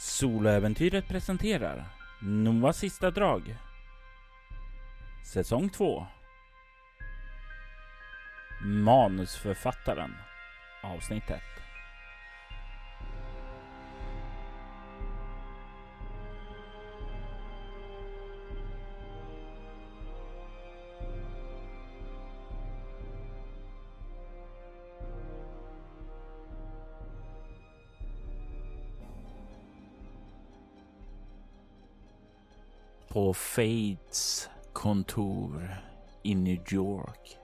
Soloäventyret presenterar Noahs sista drag. Säsong 2. Manusförfattaren. Avsnitt 1. På Fates kontor i New York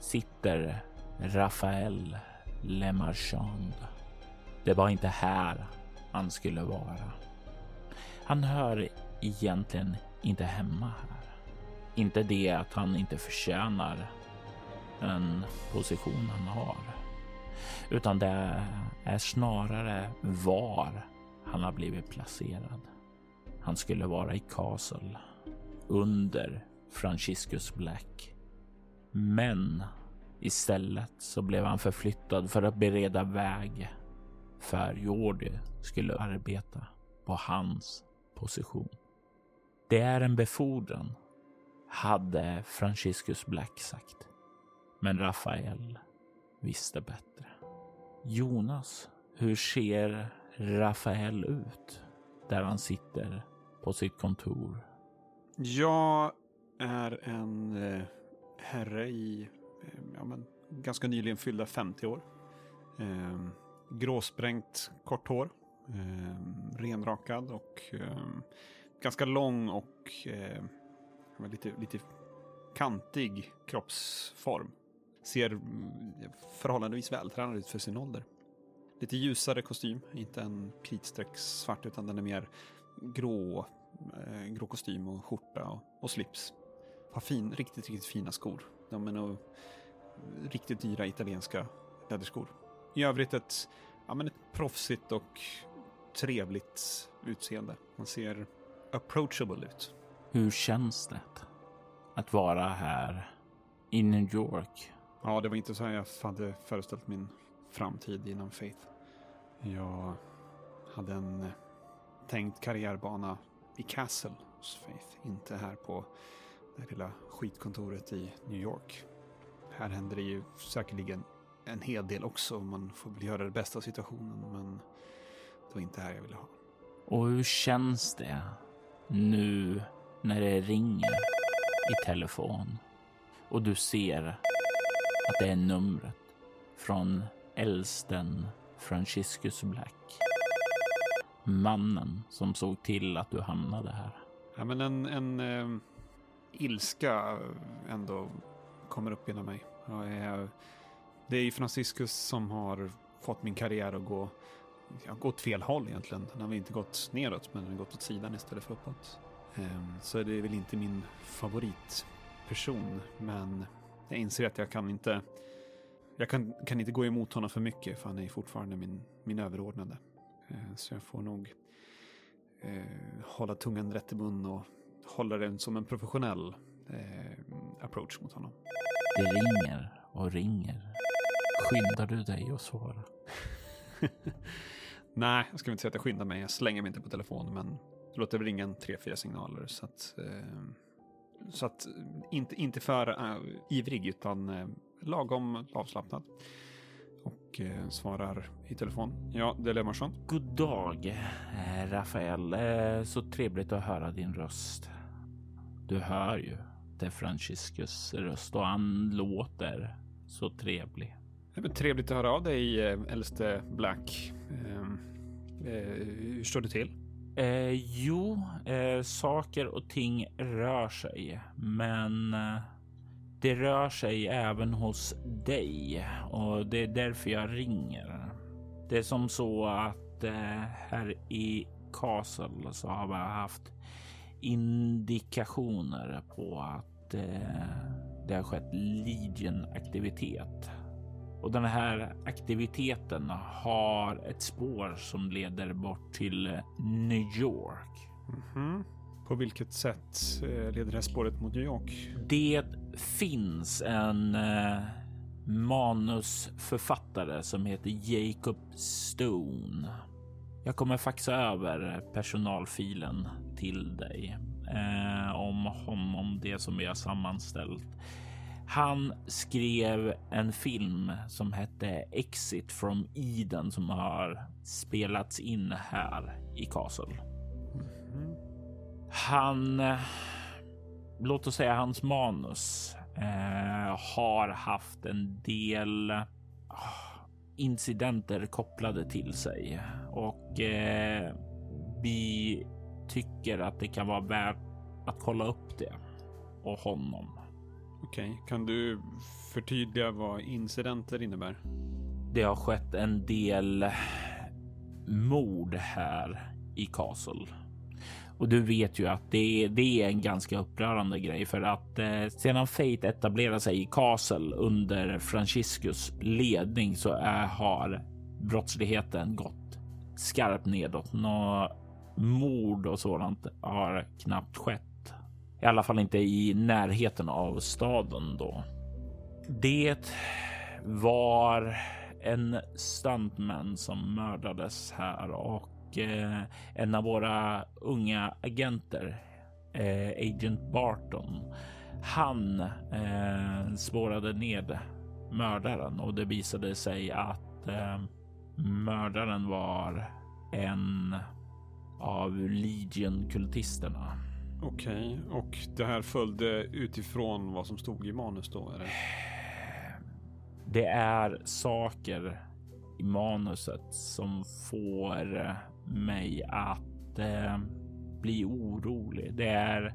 sitter Rafael Lemarchand. Det var inte här han skulle vara. Han hör egentligen inte hemma här. Inte det att han inte förtjänar den position han har, utan det är snarare var han har blivit placerad. Han skulle vara i Castle under Franciscus Black. Men istället så blev han förflyttad för att bereda väg för Jordi skulle arbeta på hans position. Det är en befordran, hade Franciscus Black sagt. Men Rafael visste bättre. Jonas, hur ser Rafael ut där han sitter på sitt kontor? Jag är en eh, herre i eh, ja, men, ganska nyligen fyllda 50 år. Eh, gråsprängt kort hår. Eh, renrakad och eh, ganska lång och eh, lite, lite kantig kroppsform. Ser mm, förhållandevis vältränad ut för sin ålder. Lite ljusare kostym, inte en kritstreck svart utan den är mer grå, eh, grå kostym och skjorta och, och slips. Har fin, riktigt, riktigt fina skor. De är nog riktigt dyra italienska läderskor. I övrigt ett, ja, men ett proffsigt och trevligt utseende. Man ser approachable ut. Hur känns det att vara här i New York? Ja, det var inte så här jag hade föreställt min framtid inom Faith. Jag hade en tänkt karriärbana i Castle hos Faith, inte här på det lilla skitkontoret i New York. Här händer det ju säkerligen en hel del också. Man får väl göra det bästa av situationen, men det var inte här jag ville ha. Och hur känns det nu när det ringer i telefon och du ser att det är numret från äldsten Franciscus Black? Mannen som såg till att du hamnade här. Ja, men en, en eh, ilska ändå kommer upp inom mig. Jag är, det är ju Franciscus som har fått min karriär att gå ja, gått fel håll egentligen. Den har väl inte gått neråt, men den har gått åt sidan istället för uppåt. Eh, Så det är väl inte min favoritperson, men jag inser att jag kan inte jag kan, kan inte gå emot honom för mycket, för han är fortfarande min, min överordnade. Ehm, Så jag får nog eh, hålla tungan rätt i mun och hålla den som en professionell eh, approach mot honom. Det ringer och ringer. Skyndar du dig att svara? Nej, jag ska inte säga att jag skyndar mig. Jag slänger mig inte på telefonen, men låter ringa en tre, fyra signaler. Så att, eh, så att inte, inte för uh, ivrig, utan uh, lagom avslappnad. Och uh, svarar i telefon. Ja, det är Lemarsson. God dag, eh, Rafael. Eh, Så trevligt att höra din röst. Du hör ju, det är Franciscus röst och han låter så trevlig. Det är trevligt att höra av dig, eh, äldste Black. Eh, eh, hur står det till? Eh, jo, eh, saker och ting rör sig, men eh, det rör sig även hos dig och det är därför jag ringer. Det är som så att eh, här i Castle så har vi haft indikationer på att eh, det har skett Legion-aktivitet. Och den här aktiviteten har ett spår som leder bort till eh, New York. Mhm. På vilket sätt eh, leder det här spåret mot New York? Det finns en eh, manusförfattare som heter Jacob Stone. Jag kommer faxa över personalfilen till dig eh, om honom, det som vi har sammanställt. Han skrev en film som hette Exit from Eden som har spelats in här i Castle. Han, låt oss säga hans manus, eh, har haft en del oh, incidenter kopplade till sig och eh, vi tycker att det kan vara värt att kolla upp det och honom. Okej, okay. kan du förtydliga vad incidenter innebär? Det har skett en del mord här i Castle. Och du vet ju att det, det är en ganska upprörande grej för att eh, sedan Fate etablerade sig i Castle under Franciscus ledning så är, har brottsligheten gått skarpt nedåt. Nå mord och sådant har knappt skett. I alla fall inte i närheten av staden då. Det var en stuntman som mördades här och eh, en av våra unga agenter, eh, Agent Barton, han eh, spårade ned mördaren och det visade sig att eh, mördaren var en av Legion-kultisterna. Okej, okay. och det här följde utifrån vad som stod i manus då? Är det? det är saker i manuset som får mig att eh, bli orolig. Det är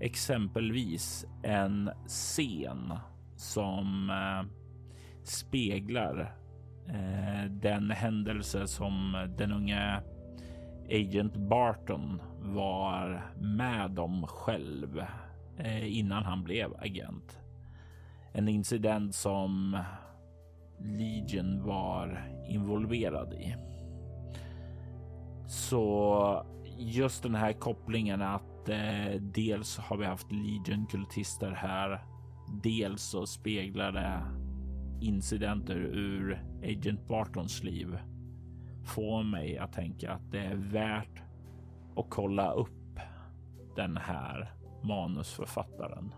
exempelvis en scen som eh, speglar eh, den händelse som den unge Agent Barton var med om själv eh, innan han blev agent. En incident som Legion var involverad i. Så just den här kopplingen att eh, dels har vi haft Legion-kultister här, dels så speglar det incidenter ur Agent Bartons liv får mig att tänka att det är värt att kolla upp den här manusförfattaren.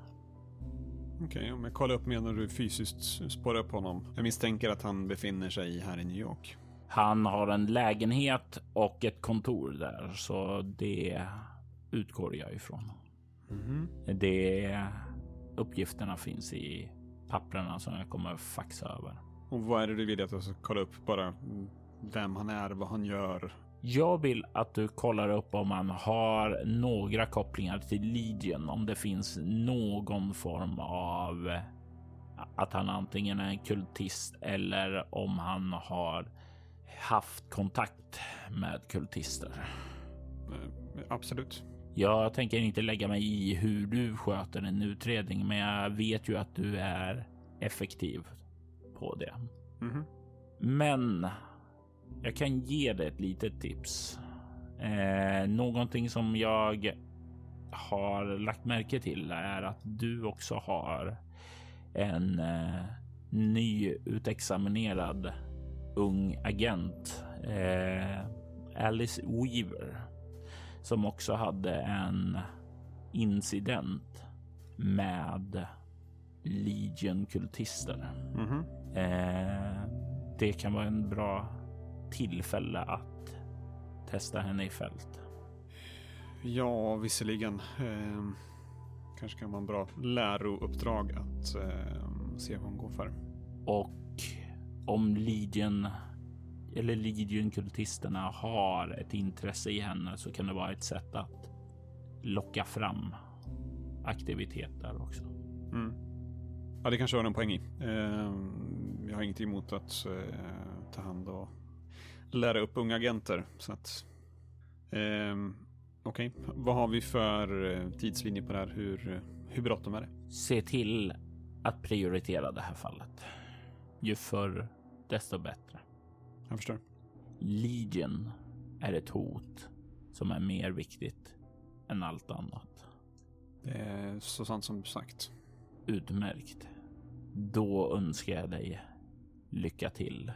Okej, okay, om jag kollar upp menar du fysiskt spåra upp honom? Jag misstänker att han befinner sig här i New York. Han har en lägenhet och ett kontor där, så det utgår jag ifrån. Mm. Det uppgifterna finns i papperna som jag kommer faxa över. Och vad är det du vill att jag ska kolla upp? Bara vem han är, vad han gör. Jag vill att du kollar upp om han har några kopplingar till Legion, om det finns någon form av att han antingen är en kultist eller om han har haft kontakt med kultister. Eh, absolut. Jag tänker inte lägga mig i hur du sköter en utredning, men jag vet ju att du är effektiv på det. Mm -hmm. Men jag kan ge dig ett litet tips. Eh, någonting som jag har lagt märke till är att du också har en eh, nyutexaminerad ung agent, eh, Alice Weaver, som också hade en incident med Legion-kultister. Mm -hmm. eh, det kan vara en bra tillfälle att testa henne i fält. Ja, visserligen. Eh, kanske kan vara en bra lärouppdrag att eh, se vad hon går för. Och om Legion eller Legion-kultisterna har ett intresse i henne så kan det vara ett sätt att locka fram aktiviteter också. Mm. Ja, det kanske har en poäng i. Eh, jag har inget emot att eh, ta hand och lära upp unga agenter. Så att, eh, Okej, okay. vad har vi för eh, tidslinje på det här? Hur, hur bråttom är det? Se till att prioritera det här fallet. Ju förr, desto bättre. Jag förstår. Legion är ett hot som är mer viktigt än allt annat. Det är så sant som sagt. Utmärkt. Då önskar jag dig lycka till.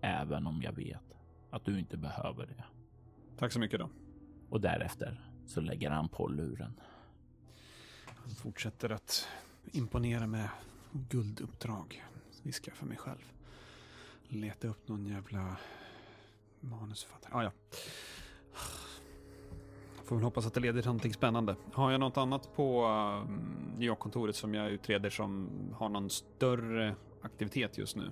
Även om jag vet att du inte behöver det. Tack så mycket då. Och därefter så lägger han på luren. Han fortsätter att imponera med gulduppdrag. Viskar för mig själv. Leta upp någon jävla manusförfattare. Ah, ja. Får väl hoppas att det leder till någonting spännande. Har jag något annat på eh, uh, New York-kontoret som jag utreder som har någon större aktivitet just nu?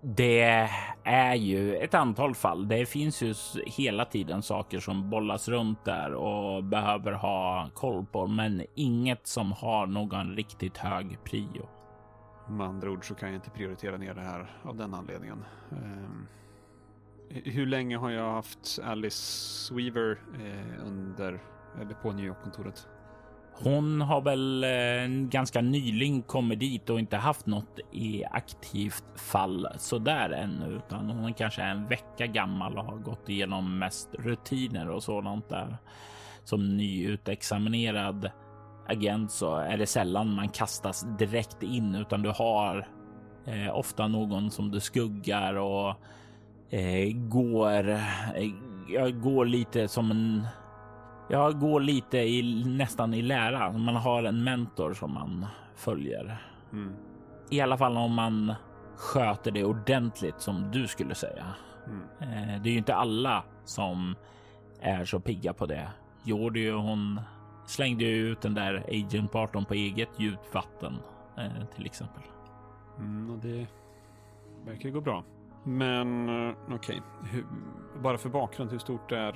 Det är ju ett antal fall. Det finns ju hela tiden saker som bollas runt där och behöver ha koll på, men inget som har någon riktigt hög prio. Med andra ord så kan jag inte prioritera ner det här av den anledningen. Ehm, hur länge har jag haft Alice Weaver eh, under eller på New York-kontoret? Hon har väl eh, ganska nyligen kommit dit och inte haft något i aktivt fall så där ännu, utan hon är kanske en vecka gammal och har gått igenom mest rutiner och sådant där. Som nyutexaminerad agent så är det sällan man kastas direkt in, utan du har eh, ofta någon som du skuggar och eh, går. Eh, jag går lite som en jag går lite i nästan i lära. Man har en mentor som man följer. Mm. I alla fall om man sköter det ordentligt som du skulle säga. Mm. Eh, det är ju inte alla som är så pigga på det. Jordi hon slängde ju ut den där Agent Barton på eget djupt vatten eh, till exempel. Mm, det verkar gå bra. Men eh, okej, okay. bara för bakgrund, hur stort är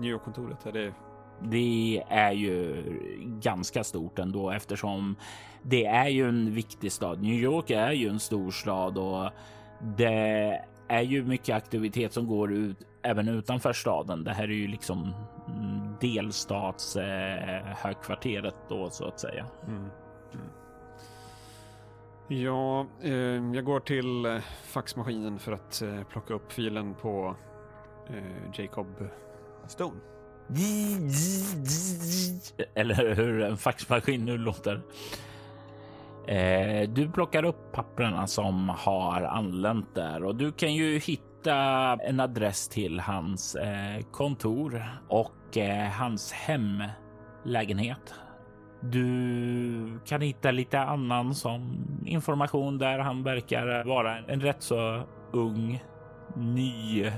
New York-kontoret? Är det det är ju ganska stort ändå eftersom det är ju en viktig stad. New York är ju en stor stad och det är ju mycket aktivitet som går ut även utanför staden. Det här är ju liksom delstats eh, då så att säga. Mm. Mm. Ja, eh, jag går till eh, faxmaskinen för att eh, plocka upp filen på eh, Jacob Stone. Eller hur en faxmaskin nu låter. Eh, du plockar upp papperna som har anlänt där och du kan ju hitta en adress till hans kontor och eh, hans hemlägenhet. Du kan hitta lite annan som information där han verkar vara en rätt så ung, ny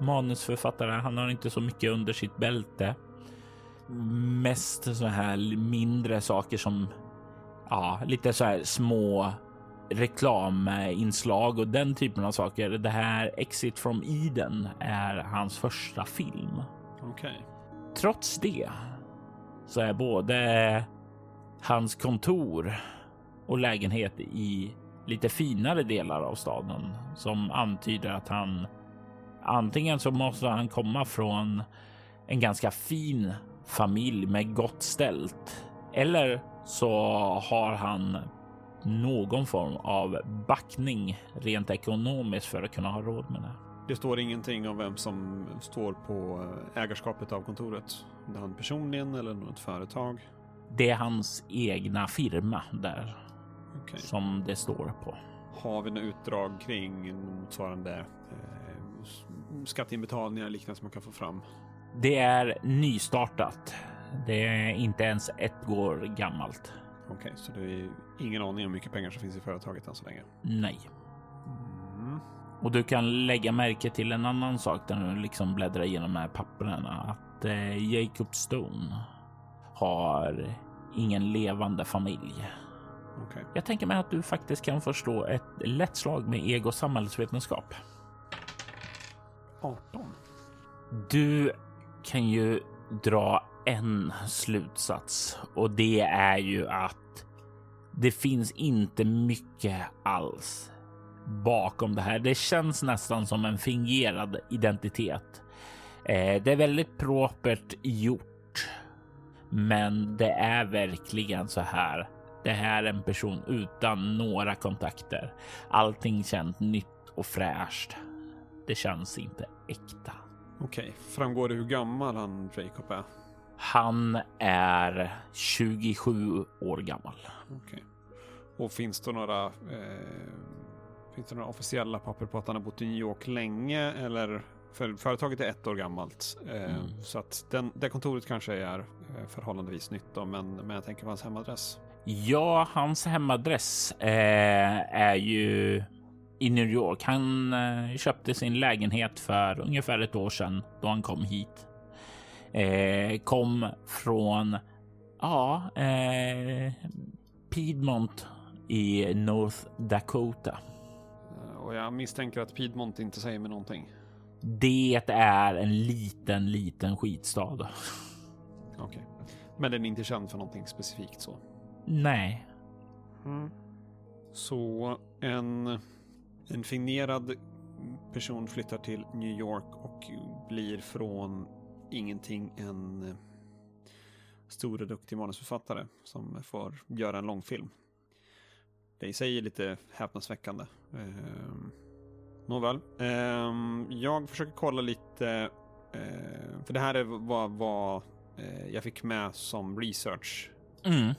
manusförfattare. Han har inte så mycket under sitt bälte. Mest så här mindre saker som ja, lite så här små reklaminslag och den typen av saker. Det här Exit from Eden är hans första film. Okej. Okay. Trots det så är både hans kontor och lägenhet i lite finare delar av staden som antyder att han Antingen så måste han komma från en ganska fin familj med gott ställt eller så har han någon form av backning rent ekonomiskt för att kunna ha råd med det. Det står ingenting om vem som står på ägarskapet av kontoret. Det är han personligen eller något företag? Det är hans egna firma där okay. som det står på. Har vi några utdrag kring motsvarande eh, skatteinbetalningar liknande som man kan få fram? Det är nystartat. Det är inte ens ett år gammalt. Okej, okay, så det är ingen aning om hur mycket pengar som finns i företaget än så länge? Nej. Och du kan lägga märke till en annan sak när du liksom bläddrar igenom de här papperna. Att eh, Jacob Stone har ingen levande familj. Okay. Jag tänker mig att du faktiskt kan förstå ett lätt slag med ego samhällsvetenskap. 18. Du kan ju dra en slutsats och det är ju att det finns inte mycket alls bakom det här. Det känns nästan som en fingerad identitet. Eh, det är väldigt propert gjort, men det är verkligen så här. Det här är en person utan några kontakter. Allting känns nytt och fräscht. Det känns inte äkta. Okej, okay. framgår det hur gammal han Jacob är? Han är 27 år gammal. Okej. Okay. Och finns det några eh, finns det några officiella papper på att han har bott i New York länge eller För företaget är ett år gammalt. Eh, Mm. Så att den, det kontoret kanske är eh, förhållandevis nytt då, men, men jag tänker på hans hemadress. Ja, hans hemadress eh, är ju i New York. Han eh, köpte sin lägenhet för ungefär ett år sedan då han kom hit. Eh, kom från, ja, eh, Piedmont i North Dakota. Och jag misstänker att Piedmont inte säger mig någonting. Det är en liten, liten skitstad. Okej. Men den är inte känd för någonting specifikt så. Nej, Så en, en fingerad person flyttar till New York och blir från ingenting en stor och duktig manusförfattare som får göra en långfilm. I sig är lite häpnadsväckande. Ehm, Nåväl, Ehm, jag försöker kolla lite, eh, för det här är vad, vad eh, jag fick med som research mm.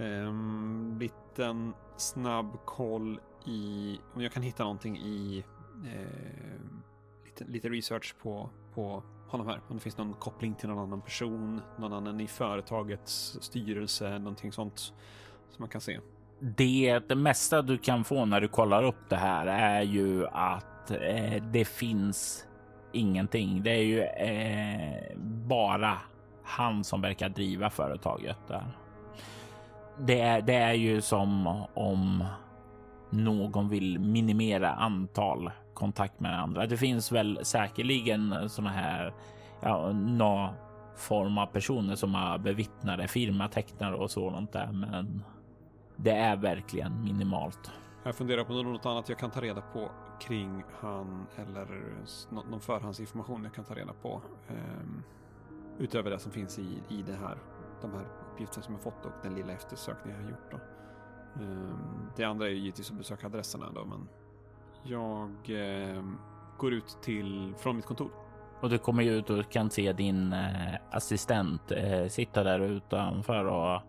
Um, liten snabb koll i om jag kan hitta någonting i eh, lite, lite research på, på honom här. Om det finns någon koppling till någon annan person, någon annan i företagets styrelse, någonting sånt som man kan se. Det, det mesta du kan få när du kollar upp det här är ju att eh, det finns ingenting. Det är ju eh, bara han som verkar driva företaget där. Det är, det är ju som om någon vill minimera antal kontakt med andra. Det finns väl säkerligen såna här ja, någon form av personer som har bevittnade firmatecknare och sådant där, men det är verkligen minimalt. Jag funderar på något annat jag kan ta reda på kring han eller någon förhandsinformation jag kan ta reda på. ehm, utöver det som finns i, i det här, de här uppgifterna som jag fått och den lilla eftersökningen jag har gjort. Då. Ehm, det andra är ju givetvis att besöka adresserna då, men jag ehm, går ut till, från mitt kontor. Och du kommer ju ut och kan se din eh, assistent eh, sitta där utanför och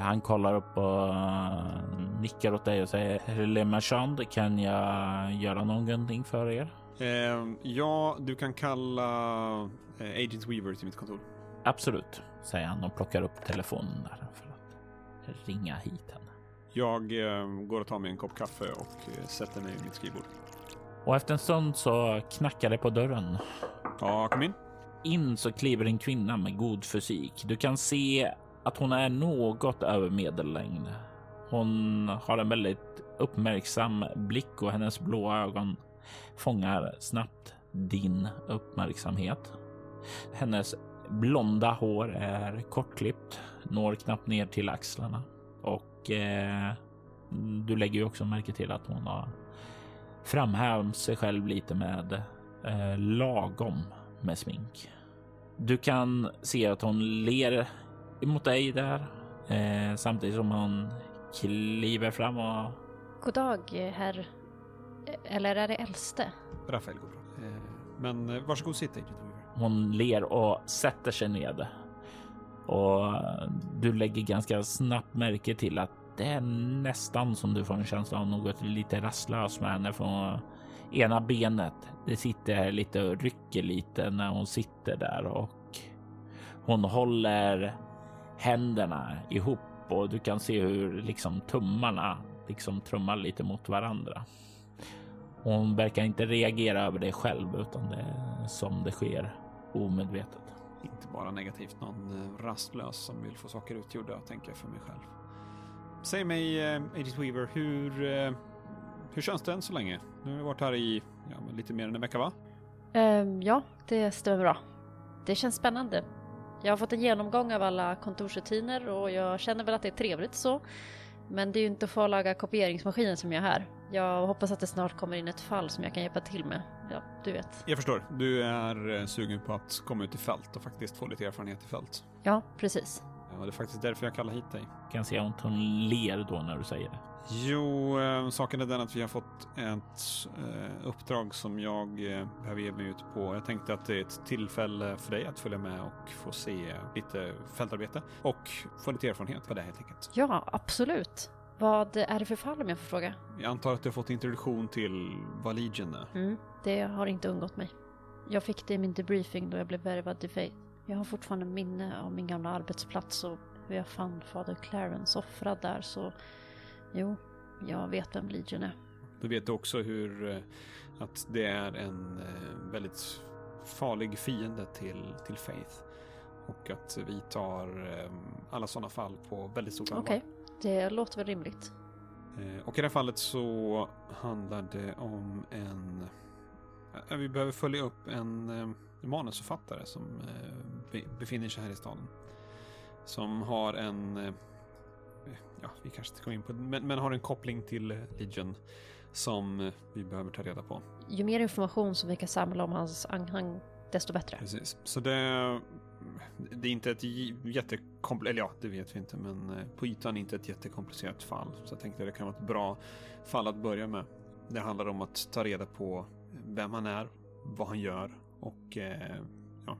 han kollar upp och eh, nickar åt dig och säger Le Marchand, kan jag göra någonting för er? Ehm, ja, du kan kalla eh, Agent Weaver till mitt kontor. Absolut, säger han och plockar upp telefonen där för att ringa hit henne. Jag går och tar mig en kopp kaffe och eh, sätter mig vid mitt skrivbord. Och efter en stund så knackar det på dörren. Ja, kom in. In så kliver en kvinna med god fysik. Du kan se att hon är något över medellängd. Hon har en väldigt uppmärksam blick och hennes blå ögon fångar snabbt din uppmärksamhet. Hennes blonda hår är kortklippt, når knappt ner till axlarna och eh, du lägger ju också märke till att hon har framhävt sig själv lite med eh, lagom med smink. Du kan se att hon ler emot dig där eh, samtidigt som hon kliver fram och God dag, herr... Eller är det äldste? Rafael går bra. Eh, men eh, varsågod sitt Agent hon ler och sätter sig ned. Och du lägger ganska snabbt märke till att det är nästan som du får en känsla av något lite rastlöst med henne från ena benet. Det sitter lite och rycker lite när hon sitter där och hon håller händerna ihop och du kan se hur liksom tummarna liksom trummar lite mot varandra. Hon verkar inte reagera över det själv utan det är som det sker omedvetet. Inte bara negativt, någon eh, rastlös som vill få saker utgjorda, tänker jag för mig själv. Säg mig, eh, Agent Weaver, hur, eh, hur känns det än så länge? Nu har vi varit här i ja, lite mer än en vecka, va? Ehm, ja, det stämmer bra. Det känns spännande. Jag har fått en genomgång av alla kontorsrutiner och jag känner väl att det är trevligt så. Men det är ju inte att få laga kopieringsmaskinen som jag är här. Jag hoppas att det snart kommer in ett fall som jag kan hjälpa till med. Ja, du vet. Jag förstår. Du är eh, sugen på att komma ut i fält och faktiskt få lite erfarenhet i fält. Ja, precis. Ja, det är faktiskt därför jag kallar hit dig. Kan se att hon ler då när du säger det. Jo, eh, saken är den att vi har fått ett eh, uppdrag som jag eh, behöver ge mig ut på. Jag tänkte att det är ett tillfälle för dig att följa med och få se lite fältarbete och få lite erfarenhet på det helt enkelt. Ja, absolut. Vad är det för fall om jag får fråga? Jag antar att du har fått introduktion till vad Legion är. Mm, det har inte undgått mig. Jag fick det i min debriefing då jag blev värvad till Faith. Jag har fortfarande minne av min gamla arbetsplats och hur jag fann fader Clarence offrad där så jo, jag vet vem Legion är. Du vet också hur eh, att det är en eh, väldigt farlig fiende till, till Faith. Och att vi tar eh, alla sådana fall på väldigt stort allvar. Okej, det låter väl rimligt. Och i det här fallet så handlar det om en... Vi behöver följa upp en manusförfattare som be- befinner sig här i staden. Som har en... Ja, vi kanske inte kommer in på det, men, men har en koppling till eh, Legion som eh, vi behöver ta reda på. Ju mer information som vi kan samla om hans anhang, desto bättre. Precis. Så det, det är inte ett jättekomplicerat, eller ja, det vet vi inte, men eh, på ytan inte ett jättekomplicerat fall. Så jag tänkte att det kan vara ett bra fall att börja med. Det handlar om att ta reda på vem han är, vad han gör och eh, ja,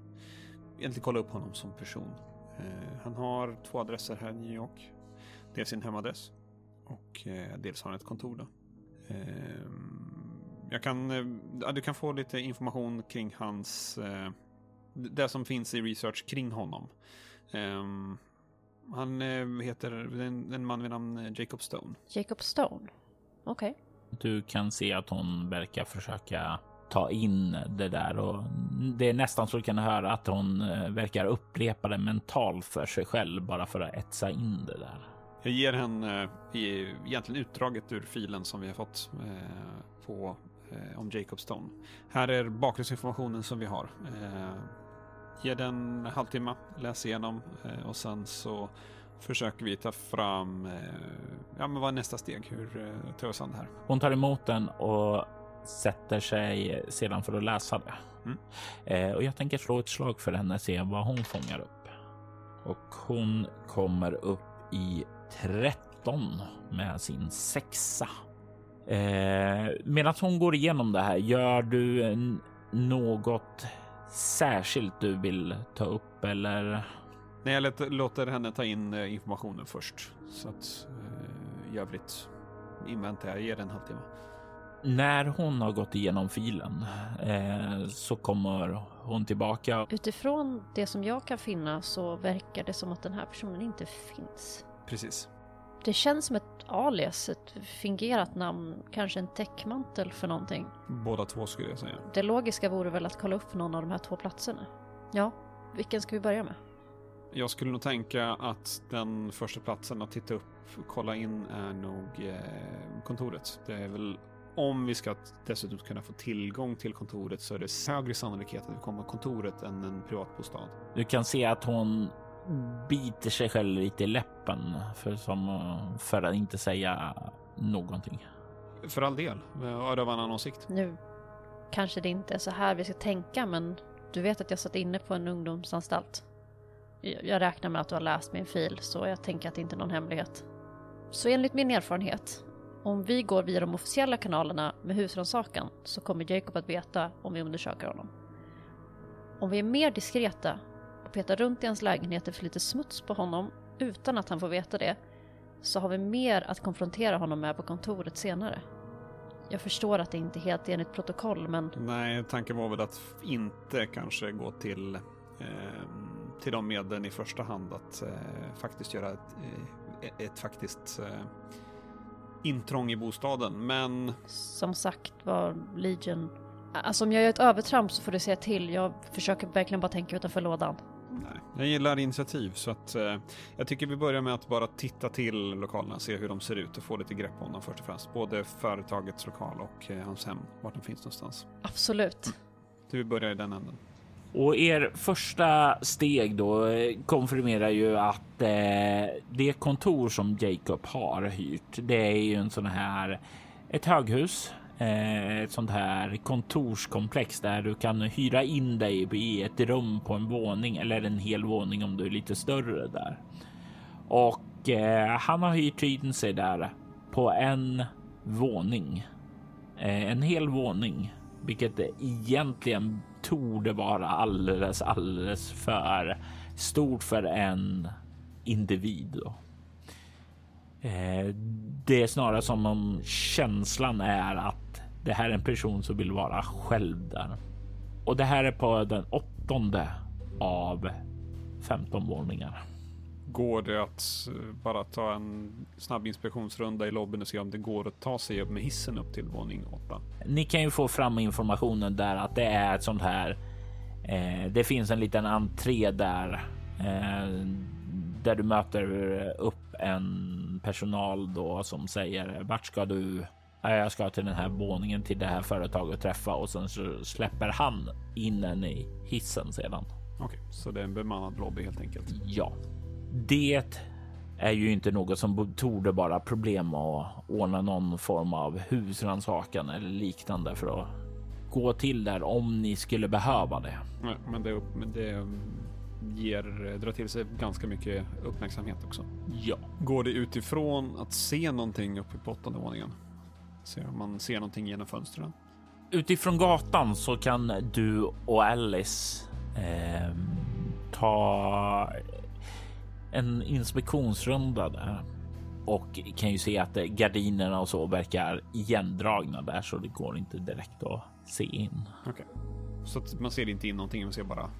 egentligen kolla upp honom som person. Eh, han har två adresser här i New York. Dels sin hemadress och eh, dels har han ett kontor då. Eh, jag kan, eh, du kan få lite information kring hans, eh, det som finns i research kring honom. Ehm, han heter en, en man vid namn Jacob Stone. Jacob Stone? Okej. Du kan se att hon verkar försöka ta in det där och det är nästan så du kan höra att hon verkar upprepa det mentalt för sig själv bara för att etsa in det där. Jag ger henne eh, egentligen utdraget ur filen som vi har fått eh, på, eh, om Jacob Stone. Här är bakgrundsinformationen som vi har. Eh, ge den en halvtimme, läs igenom och sen så försöker vi ta fram, ja men vad är nästa steg? Hur tar vi oss an det här? Hon tar emot den och sätter sig sedan för att läsa det. Mm. Och jag tänker slå ett slag för henne, se vad hon fångar upp. Och hon kommer upp i 13 med sin sexa. Eh, medan hon går igenom det här, gör du något särskilt du vill ta upp eller? Nej, jag låter henne ta in eh, informationen först. Så att eh, i övrigt inväntar jag, ger den en halvtimme. När hon har gått igenom filen eh, så kommer hon tillbaka Utifrån det som jag kan finna så verkar det som att den här personen inte finns. Precis. Det känns som ett alias, ett fingerat namn, kanske en täckmantel för någonting. Båda två skulle jag säga. Det logiska vore väl att kolla upp någon av de här två platserna. Ja, vilken ska vi börja med? Jag skulle nog tänka att den första platsen att titta upp, kolla in är nog eh, kontoret. Det är väl om vi ska dessutom kunna få tillgång till kontoret så är det högre sannolikhet att vi kommer till kontoret än en privatbostad. Du kan se att hon biter sig själv lite i läppen för, som, för att inte säga någonting. För all del, har du av annan åsikt? Nu kanske det inte är så här vi ska tänka, men du vet att jag satt inne på en ungdomsanstalt. Jag jag räknar med att du har läst min fil, så jag tänker att det inte är någon hemlighet. Så enligt min erfarenhet, om vi går via de officiella kanalerna med husrannsakan så kommer Jacob att veta om vi undersöker honom. Om vi är mer diskreta och petar runt i hans lägenheter för lite smuts på honom utan att han får veta det, så har vi mer att konfrontera honom med på kontoret senare. Jag förstår att det inte är helt enligt protokoll, men Nej, tanken var väl att inte kanske gå till, eh, till de medlen i första hand att eh, faktiskt göra ett, eh, ett faktiskt eh, intrång i bostaden. Men som sagt var Legion... Alltså om jag gör ett övertramp så får du säga till. Jag försöker verkligen bara tänka utanför lådan. nej, jag gillar initiativ så att eh, jag tycker vi börjar med att bara titta till lokalerna, se hur de ser ut och få lite grepp om dem först och främst. Både företagets lokal och eh, hans hem, vart de finns någonstans. Absolut. Du börjar i den änden. Och er första steg då eh, konfirmerar ju att eh, det kontor som Jacob har hyrt, det är ju en sån här ett höghus, eh, ett sånt här kontorskomplex där du kan hyra in dig i ett rum på en våning eller en hel våning om du är lite större där. Och eh, han har hyrt in sig där på en våning, eh, en hel våning, vilket egentligen torde vara alldeles, alldeles för stort för en individ. Då. Eh, det är snarare som om känslan är att det här är en person som vill vara själv där. Och det här är på den åttonde av 15 våningar. Går det att eh, bara ta en snabb inspektionsrunda i lobbyn och se om det går att ta sig upp med hissen upp till våning 8? Ni kan ju få fram informationen där att det är ett sånt här. Eh, det finns en liten entré där eh, där du möter upp en personal då som säger vart ska du? Jag ska till den här våningen till det här företaget och träffa och sen så släpper han in en i hissen sedan. Okej, okay, så det är en bemannad lobby helt enkelt? Ja. Det är ju inte något som torde vara problem att ordna någon form av husrannsakan eller liknande för att gå till där om ni skulle behöva det. Nej, men det, det ger, drar till sig ganska mycket uppmärksamhet också. Ja. Går det utifrån att se någonting uppe på åttonde våningen? Ser man ser någonting genom fönstren? Utifrån gatan så kan du och Alice eh, ta en inspektionsrunda där och kan ju se att gardinerna och så verkar igendragna där så det går inte direkt att se in. Okej, okay. så man ser inte in någonting, man ser bara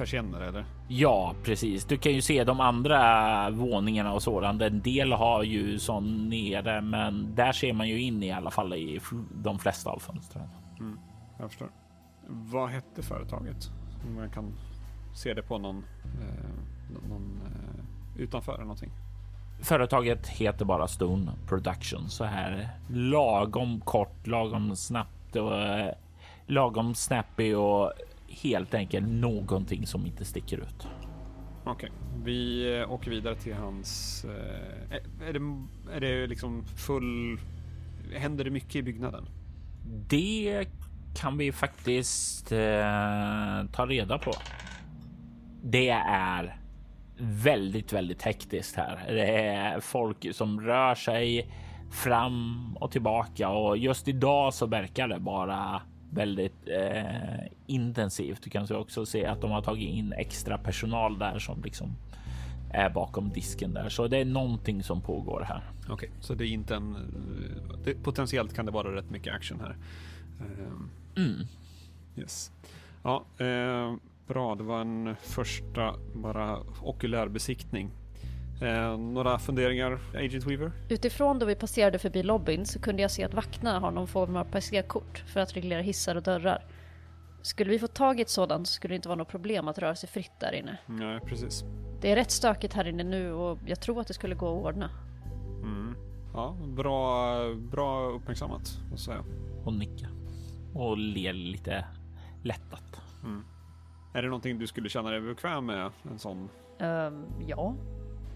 persienner eller? Ja, precis. Du kan ju se de andra våningarna och sådant. En del har ju sån nere, men där ser man ju in i alla fall i de flesta av fönstren. Mm, jag förstår. Vad hette företaget? Man kan se det på någon, eh, någon eh, utanför eller någonting. Företaget heter bara Stone Production så här lagom kort, lagom snabbt och eh, lagom snappy och helt enkelt någonting som inte sticker ut. Okej, okay. vi eh, åker vidare till hans. Är, det, är det liksom full? Händer det mycket i byggnaden? Det kan vi faktiskt eh, ta reda på. Det är väldigt, väldigt hektiskt här. Det är folk som rör sig fram och tillbaka och just idag så verkar det bara väldigt eh, intensivt. Du kan också se att de har tagit in extra personal där som liksom är bakom disken där, så det är någonting som pågår här. Okej, okay, så det är inte en. Det, potentiellt kan det vara rätt mycket action här. Uh, mm. Yes. Ja, uh, bra. Det var en första bara okulär besiktning. Eh, några funderingar, Agent Weaver? Utifrån då vi passerade förbi lobbyn så kunde jag se att vakterna har någon form av passerkort för att reglera hissar och dörrar. Skulle vi få tag i ett sådant så skulle det inte vara något problem att röra sig fritt där inne. Nej, precis. Det är rätt stökigt här inne nu och jag tror att det skulle gå att ordna. Mm. Ja, bra, bra uppmärksammat, måste säga. Hon nickar och ler lite lättat. Mm. Är det någonting du skulle känna dig bekväm med? En sån? Um, ja,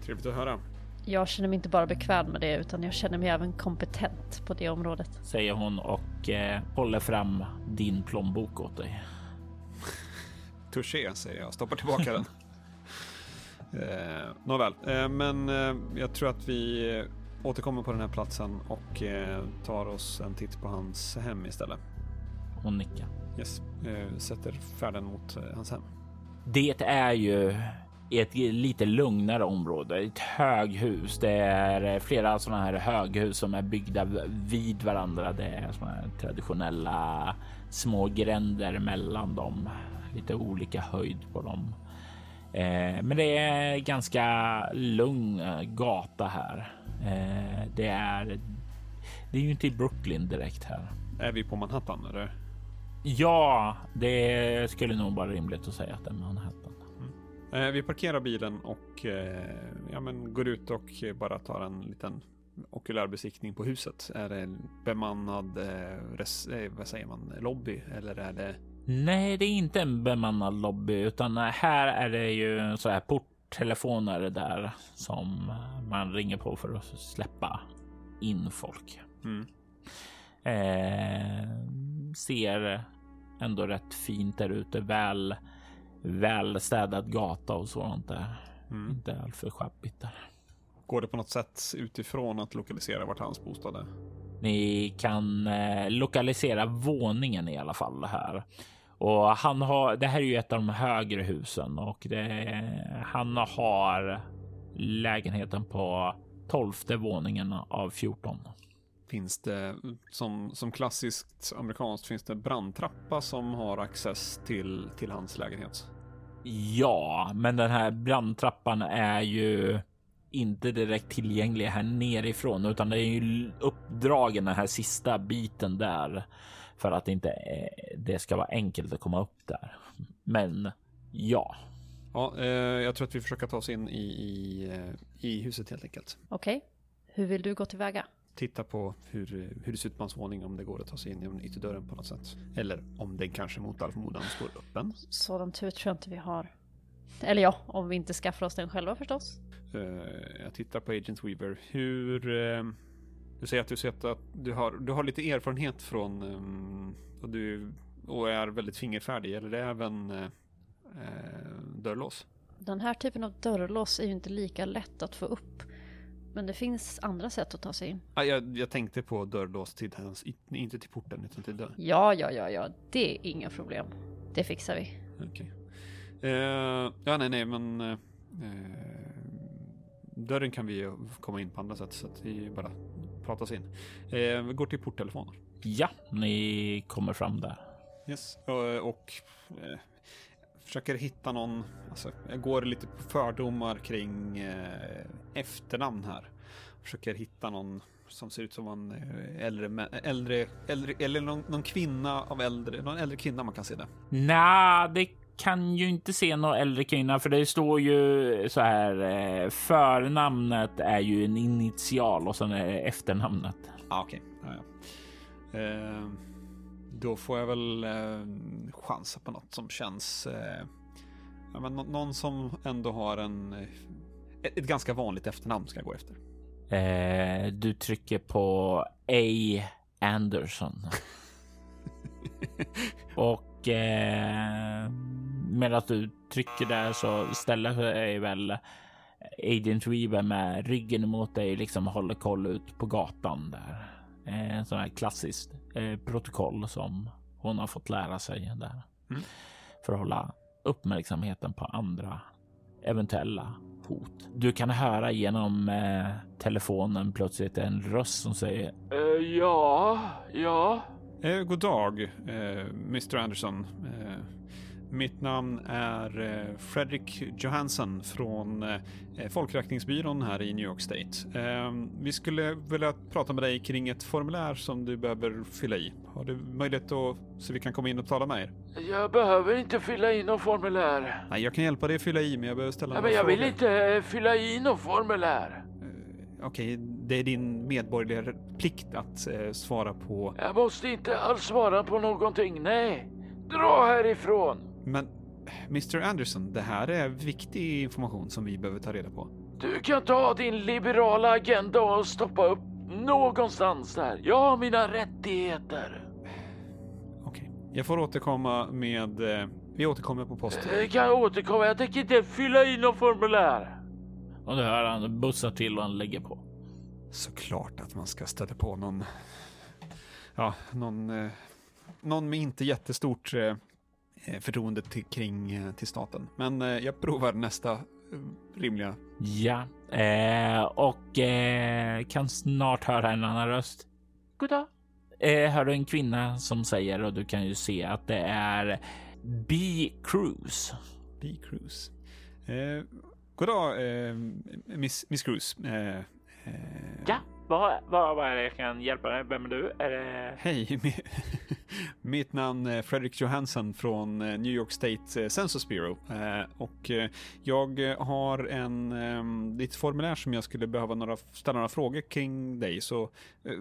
Trevligt att höra. Jag känner mig inte bara bekväm med det utan jag känner mig även kompetent på det området. Säger hon och eh, håller fram din plånbok åt dig. Touché säger jag, stoppar tillbaka den. Eh, Nåväl, eh, men eh, jag tror att vi återkommer på den här platsen och eh, tar oss en titt på hans hem istället. Hon nickar. Yes, eh, sätter färden mot eh, hans hem. Det är ju ett lite lugnare område, ett höghus. Det är flera sådana här höghus som är byggda vid varandra. Det är sådana här traditionella små gränder mellan dem, lite olika höjd på dem. Eh, men det är ganska lugn gata här. Eh, det är. Det är ju inte i Brooklyn direkt här. Är vi på Manhattan eller? Ja, det skulle nog vara rimligt att säga att det är Manhattan. Eh, vi parkerar bilen och eh, ja, men går ut och bara tar en liten okulär besiktning på huset. Är det en bemannad, eh, res, eh, vad säger man, lobby eller är det? Nej, det är inte en bemannad lobby, utan här är det ju så här porttelefoner där som man ringer på för att släppa in folk. Mm. Eh, ser ändå rätt fint där ute, väl välstädad gata och sådant där. Mm. Inte alltför sjabbigt där. Går det på något sätt utifrån att lokalisera vart hans bostad är? Ni kan eh, lokalisera våningen i alla fall här. Och han har, det här är ju ett av de högre husen och det, han har lägenheten på tolfte våningen av 14. Finns det, som, som klassiskt amerikanskt, finns det brandtrappa som har access till, till hans lägenhet? Ja, men den här brandtrappan är ju inte direkt tillgänglig här nerifrån, utan det är ju uppdragen den här sista biten där för att inte eh, det ska vara enkelt att komma upp där. Men ja. Ja, eh, jag tror att vi försöker ta oss in i, i, eh, i huset helt enkelt. Okej. Hur vill du gå tillväga? Titta på hur, hur det ser ut på hans våning, om det går att ta sig in genom ytterdörren på något sätt. Eller om den kanske mot all förmodan står öppen. Sådan tur tror jag inte vi har. Eller ja, om vi inte skaffar oss den själva förstås. Eh, jag tittar på Agent Weaver. Hur... eh, Du säger att du sett att du har, du har lite erfarenhet från... ehm, Och du och är väldigt fingerfärdig. Eller det är även eh, dörrlås? Den här typen av dörrlås är ju inte lika lätt att få upp. Men det finns andra sätt att ta sig in. Ah, jag, jag tänkte på dörrlås till hans, inte till porten utan till dörren. Ja, ja, ja, ja, det är inga problem. Det fixar vi. Okej. Eh, ja, nej, nej, men... eh, dörren kan vi ju komma in på andra sätt så att vi bara pratas in. Eh, vi går till porttelefonen. Ja, ni kommer fram där. Yes. Och, och försöker hitta någon, alltså jag går lite på fördomar kring eh, efternamn här. Försöker hitta någon som ser ut som en eh, äldre, äldre, äldre eller någon, någon kvinna av äldre, någon äldre kvinna man kan se det. Nej, det kan ju inte se någon äldre kvinna för det står ju så här. Eh, förnamnet är ju en initial och sen är det efternamnet. Ah, okej. Ja, ja. Eh, då får jag väl eh, chansa på något som känns... Eh, ja, men nå- någon som ändå har en... eh, Ett, ett ganska vanligt efternamn ska jag gå efter. Eh, du trycker på A. Anderson. och eh, medan du trycker där så ställer sig väl Agent Weaver med ryggen emot dig liksom håller koll ut på gatan där. Eh, En sån här klassiskt eh, protokoll som hon har fått lära sig där. Mm. För att hålla uppmärksamheten på andra eventuella hot. Du kan höra genom eh, telefonen plötsligt en röst som säger ja, ja. Eh, god dag, eh, Mr Anderson. Eh, mitt namn är eh, Fredrik Johansson från eh, Folkräkningsbyrån här i New York State. Eh, vi skulle vilja prata med dig kring ett formulär som du behöver fylla i. Har du möjlighet att så vi kan komma in och tala med er? Jag behöver inte fylla i någon formulär. Nej, jag kan hjälpa dig att fylla i, men jag behöver ställa Nej, men jag vill frågor. inte eh, fylla i någon formulär. Eh, Okej, det är din medborgerliga plikt att eh, svara på. Jag måste inte alls svara på någonting, nej. Dra härifrån. Men Mr Anderson, det här är viktig information som vi behöver ta reda på. Du kan ta din liberala agenda och stoppa upp någonstans där. Jag har mina rättigheter. Okej, jag får återkomma med... Eh, vi återkommer på posten. Jag kan återkomma, jag tänker inte fylla i någon formulär. och du hör han bussar till och han lägger på. Såklart att man ska stöta på någon... Ja, någon... Eh, någon med inte jättestort eh, eh, förtroende till, kring eh, till staten. Men eh, jag provar nästa rimliga. Ja, eh, och eh, kan snart höra en annan röst. Goddag. Eh, hör du en kvinna som säger och du kan ju se att det är B. Cruz. B. Cruise. Eh, goddag, eh, Miss, Miss Cruise. Ja, vad, vad, vad är det jag kan hjälpa dig? Vem är du? Är det... Hej, mitt namn är Fredrik Johansson från eh, New York State eh, Census Bureau. Eh, och jag har en um, formulär som jag skulle behöva några, ställa några frågor kring dig så,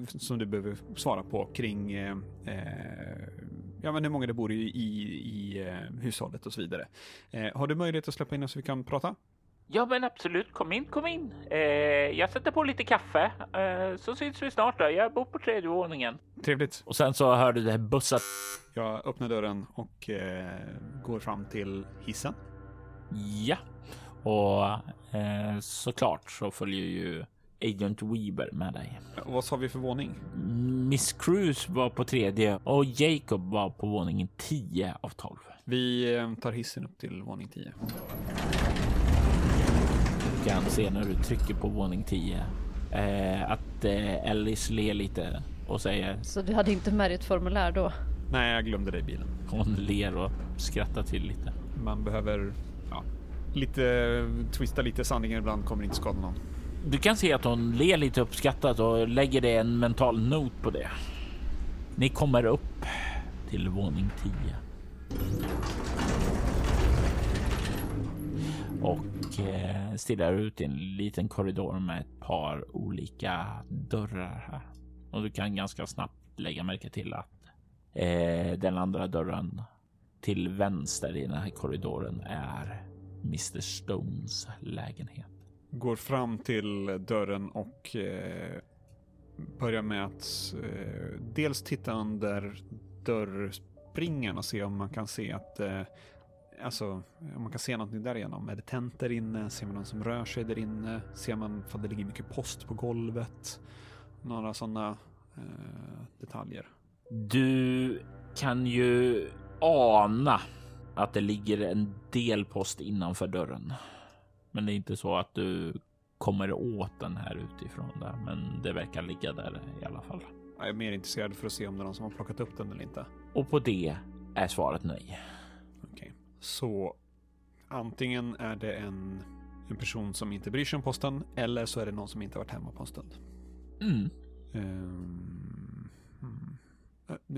som du behöver svara på kring eh, ja, men hur många det bor i, i, i hushållet och så vidare. Eh, Har du möjlighet att släppa in oss så vi kan prata? Ja, men absolut. Kom in, kom in. Eh, jag sätter på lite kaffe, eh, så syns vi snart. Då. Jag bor på tredje våningen. Trevligt. Och sen så hör du det här bussar. Jag öppnar dörren och eh, går fram till hissen. Ja, och eh, såklart så följer ju Agent Weaver med dig. Och vad sa vi för våning? Miss Cruz var på tredje och Jacob var på våningen 10 av 12. Vi eh, tar hissen upp till våning 10. Kan se när du trycker på våning 10 eh, att eh, Ellis ler lite och säger Så du hade inte med dig ett formulär då? Nej, jag glömde det i bilen. hon ler och skrattar till lite. Man behöver ja, lite twista lite sanningen ibland kommer inte skada någon. Du kan se att hon ler lite uppskattat och lägger det en mental not på det. Ni kommer upp till våning 10. Och Eh, stirrar ut i en liten korridor med ett par olika dörrar här. Och du kan ganska snabbt lägga märke till att eh, den andra dörren till vänster i den här korridoren är Mr Stones lägenhet. Går fram till dörren och eh, börjar med att eh, dels titta under dörrspringan och se om man kan se att eh, Alltså om man kan se någonting där igenom. Är det tänt där inne? Ser man någon som rör sig där inne? Ser man om det ligger mycket post på golvet? Några sådana eh, detaljer. Du kan ju ana att det ligger en del post innanför dörren. Men det är inte så att du kommer åt den här utifrån där, men det verkar ligga där i alla fall. Jag är mer intresserad för att se om det är någon som har plockat upp den eller inte. Och på det är svaret nej. Okej. Så antingen är det en, en person som inte bryr sig om posten eller så är det någon som inte har varit hemma på en stund. Mm.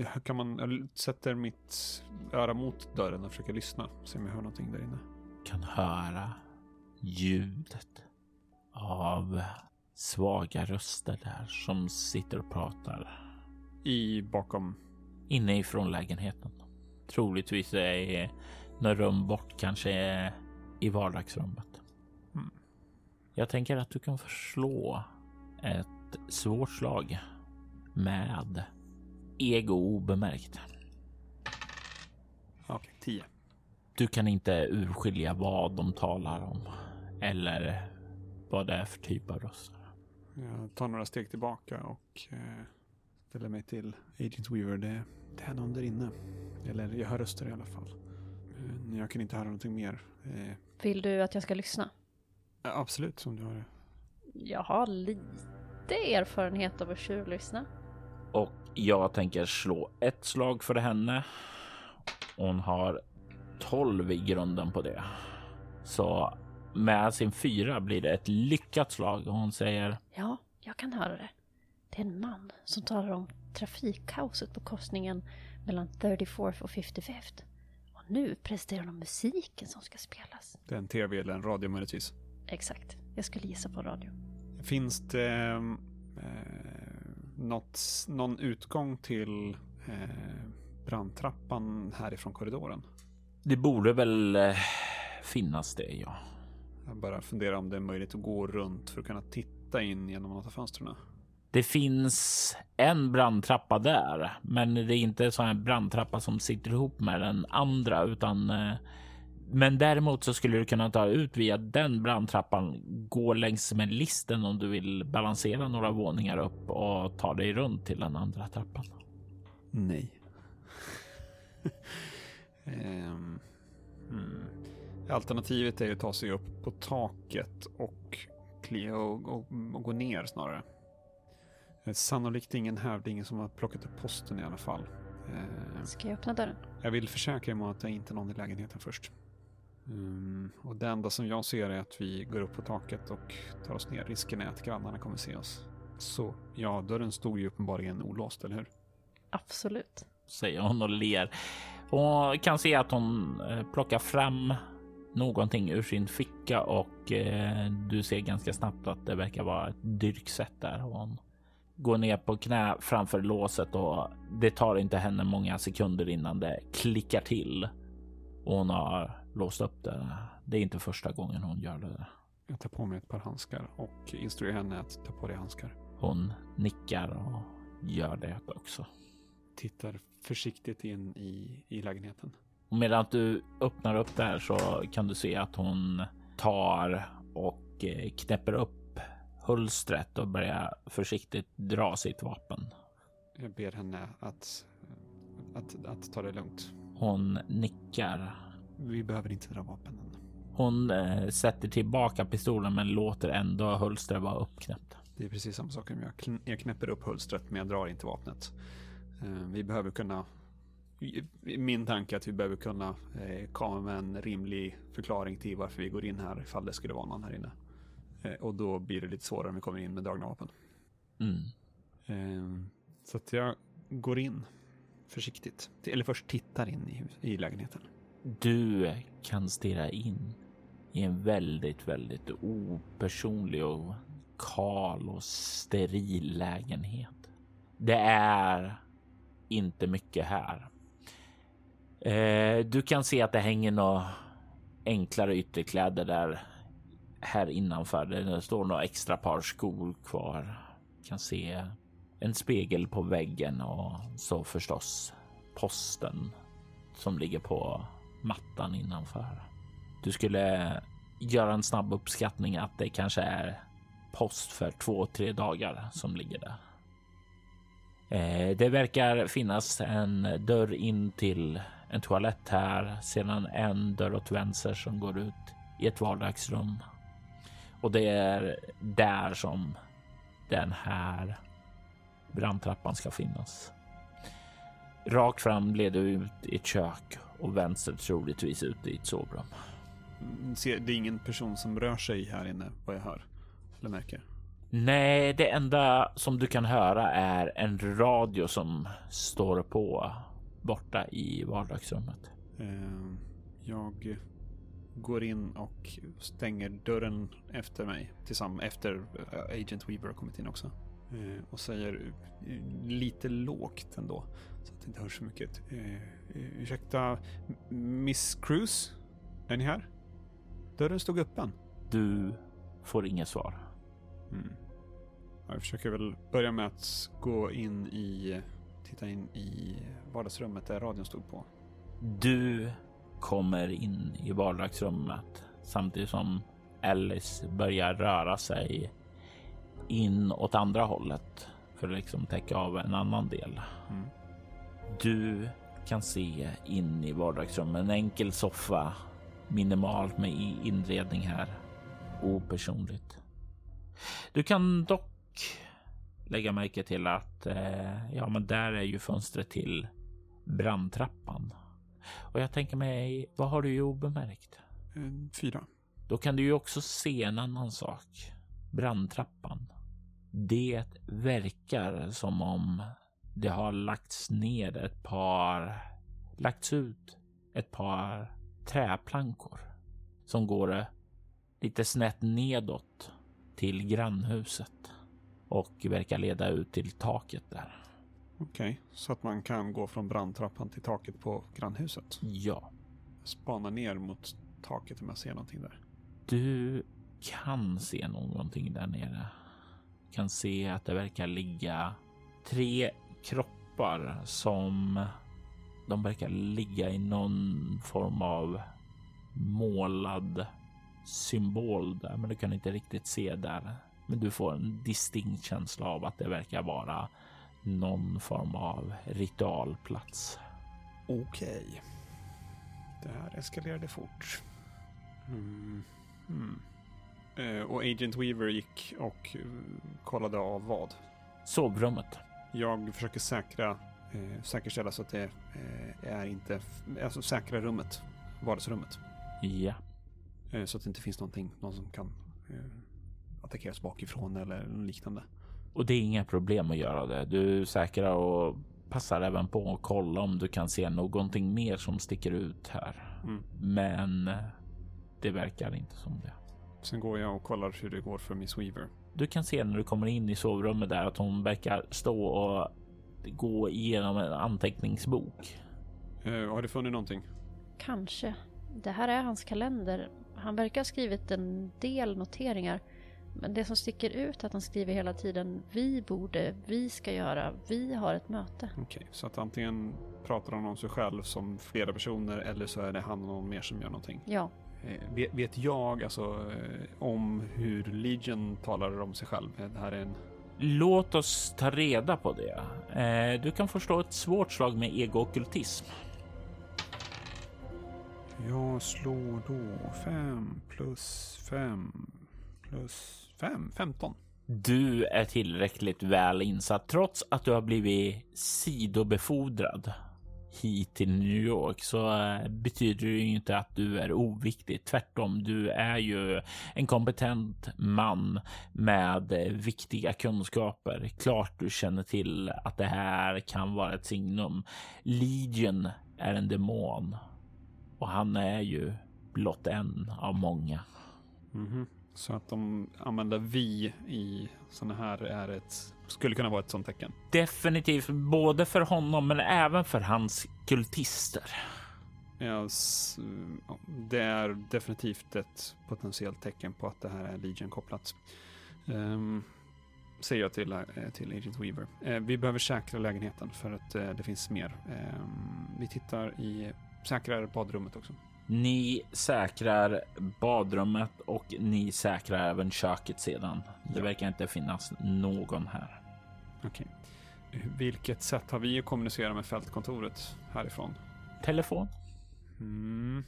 Eh, Kan man, jag sätter mitt öra mot dörren och försöker lyssna. Se om jag hör någonting där inne. Kan höra ljudet av svaga röster där som sitter och pratar I bakom. inne ifrån lägenheten. Troligtvis är några rum bort, kanske i vardagsrummet. Mm. Jag tänker att du kan förslå ett svårt slag med ego obemärkt. Okej, tio. Du kan inte urskilja vad de talar om eller vad det är för typ av röster. Jag tar några steg tillbaka och eh, ställer mig till Agent Weaver. Det, det är någon där inne. Eller jag hör röster i alla fall. Eh, jag kan inte höra någonting mer. Eh, Vill du att jag ska lyssna? absolut, som du har det. Jag har lite erfarenhet av att tjuvlyssna. Och jag tänker slå ett slag för henne. Hon har 12 i grunden på det. Så med sin fyra blir det ett lyckat slag och hon säger Ja, jag kan höra det. Det är en man som talar om trafikkaoset på korsningen mellan 34th och 55th. Nu presenterar de musiken som ska spelas. Det är en tv eller en radio möjligtvis. Exakt. Jag skulle gissa på radio. Finns det eh, något, någon utgång till eh, brandtrappan härifrån korridoren? det borde väl eh, finnas det, ja. Jag bara funderar om det är möjligt att gå runt för att kunna titta in genom något av fönstren. Det finns en brandtrappa där, men det är inte så här brandtrappa som sitter ihop med den andra, utan eh, men däremot så skulle du kunna ta ut via den brandtrappan, gå längs med listen om du vill balansera några våningar upp och ta dig runt till den andra trappan. Nej. um, mm. Alternativet är ju att ta sig upp på taket och, och, och, och gå ner snarare. Eh, Sannolikt ingen här, det är ingen som har plockat upp posten i alla fall. Ehm, Ska jag öppna dörren? jag vill försäkra mig om att det inte är någon i lägenheten först. Mm, och det enda som jag ser är att vi går upp på taket och tar oss ner. Risken är att grannarna kommer se oss. Så ja, dörren stod ju uppenbarligen olåst, eller hur? Absolut. Säger hon och ler. Och kan se att hon eh, plockar fram någonting ur sin ficka och eh, du ser ganska snabbt att det verkar vara ett dyrksätt där. Och hon går ner på knä framför låset och det tar inte henne många sekunder innan det klickar till. Och hon har låst upp det. Det är inte första gången hon gör det. Jag tar på mig ett par handskar och instruerar henne att ta på dig handskar. Hon nickar och gör det också. Tittar försiktigt in i, i lägenheten. Och medan du öppnar upp där så kan du se att hon tar och eh, knäpper upp hölstret och börjar försiktigt dra sitt vapen. Jag ber henne att, att, att ta det lugnt. Hon nickar. Vi behöver inte dra vapen än. Hon eh, sätter tillbaka pistolen men låter ändå hölstret vara uppknäppt. Det är precis samma sak jag, kn- jag knäpper upp hulstret men jag drar inte vapnet. Eh, vi behöver kunna... Min tanke är att vi behöver kunna eh, komma med en rimlig förklaring till varför vi går in här ifall det skulle vara någon här inne. Eh, och då blir det lite svårare om vi kommer in med dragna vapen. Mm. Eh, så att jag går in försiktigt. Eller först tittar in i lägenheten. Du kan stirra in i en väldigt, väldigt opersonlig och kal och steril lägenhet. Det är inte mycket här. Eh, du kan se att det hänger några enklare ytterkläder där här innanför. Det står några extra par skor kvar. Kan se en spegel på väggen och så förstås posten som ligger på mattan innanför. Du skulle göra en snabb uppskattning att det kanske är post för två, tre dagar som ligger där. Eh, det verkar finnas en dörr in till en toalett här, sedan en dörr åt vänster som går ut i ett vardagsrum. Och det är där som den här brandtrappan ska finnas. Rakt fram leder ut i ett kök och vänster troligtvis ut i ett sovrum. Mm, Det är ingen person som rör sig här inne vad jag hör. Eller märker. Nej, det enda som du kan höra är en radio som står på borta i vardagsrummet. Eh, Jag går in och stänger dörren efter mig tillsammans efter eh, Agent Weaver har kommit in också. Eh, Och säger eh, lite lågt ändå så att det inte hörs så mycket. Ursäkta, Miss Cruz? Är ni här? Dörren stod öppen. Du får inget svar. Mm. Ja, Jag försöker väl börja med att gå in i, titta in i vardagsrummet där radion stod på. Du kommer in i vardagsrummet samtidigt som Alice börjar röra sig in åt andra hållet för att liksom täcka av en annan del. Mm. Du kan se in i vardagsrummet. En enkel soffa, minimalt med inredning här. Opersonligt. Du kan dock lägga märke till att eh, ja, men där är ju fönstret till brandtrappan. Och jag tänker mig, vad har du ju obemärkt? Eh, Fyra. Då kan du ju också se en annan sak. Brandtrappan. Det verkar som om det har lagts ner ett par, lagts ut ett par träplankor som går lite snett nedåt till grannhuset och verkar leda ut till taket där. Okej, så att man kan gå från brandtrappan till taket på grannhuset. Ja, Spana ner mot taket om jag ser någonting där. Du kan se någonting där nere. Kan se att det verkar ligga tre kroppar som de verkar ligga i någon form av målad symbol där, men du kan inte riktigt se där. Men du får en distinkt känsla av att det verkar vara någon form av ritualplats. Okej. Det här eskalerade fort. Mm. Mm. Eh, och Agent Weaver gick och eh, kollade av vad? Sovrummet. Jag försöker säkra, eh, säkerställa så att det eh, är inte, alltså säkra rummet, vardagsrummet. Ja, Eh, så att det inte finns någonting, någon som kan eh, attackeras bakifrån eller liknande. Och det är inga problem att göra det. Du säkrar och passar även på att kolla om du kan se någonting mer som sticker ut här. Mm. Men det verkar inte som det. Sen går jag och kollar hur det går för Miss Weaver. Du kan se när du kommer in i sovrummet där att hon verkar stå och gå igenom en anteckningsbok. Eh, har du funnit någonting? Kanske. Det här är hans kalender. Han verkar ha skrivit en del noteringar. Men det som sticker ut är att han skriver hela tiden vi borde, vi ska göra, vi har ett möte. Okej, så att antingen pratar han om sig själv som flera personer eller så är det han och någon mer som gör någonting. Ja, Eh, vet, vet jag alltså eh, om hur Legion talar om sig själv? Eh, Det här är en... Låt oss ta reda på det. Du kan förstå ett svårt slag med ego-ockultism. Jag slår då 5 plus 5 plus 5, 15. Du är tillräckligt väl insatt trots att du har blivit sidobefordrad hit till New York så eh, betyder det ju inte att du är oviktig. Tvärtom, du är ju en kompetent man med eh, viktiga kunskaper. Klart du känner till att det här kan vara ett signum. Legion är en demon och han är ju blott en av många. Mm -hmm. Så att de använder vi i sådana här är ett skulle kunna vara ett sånt tecken. Definitivt både för honom men även för hans kultister. Ja, det är definitivt ett potentiellt tecken på att det här är Legion kopplat. Um, säger jag till, eh, till Agent Weaver. Uh, vi behöver säkra lägenheten för att uh, det finns mer. Um, vi tittar i, säkrar badrummet också. Ni säkrar badrummet och ni säkrar även köket sedan. Det verkar inte finnas någon här. Okej. Vilket sätt har vi att kommunicera med fältkontoret härifrån? Telefon. Mm.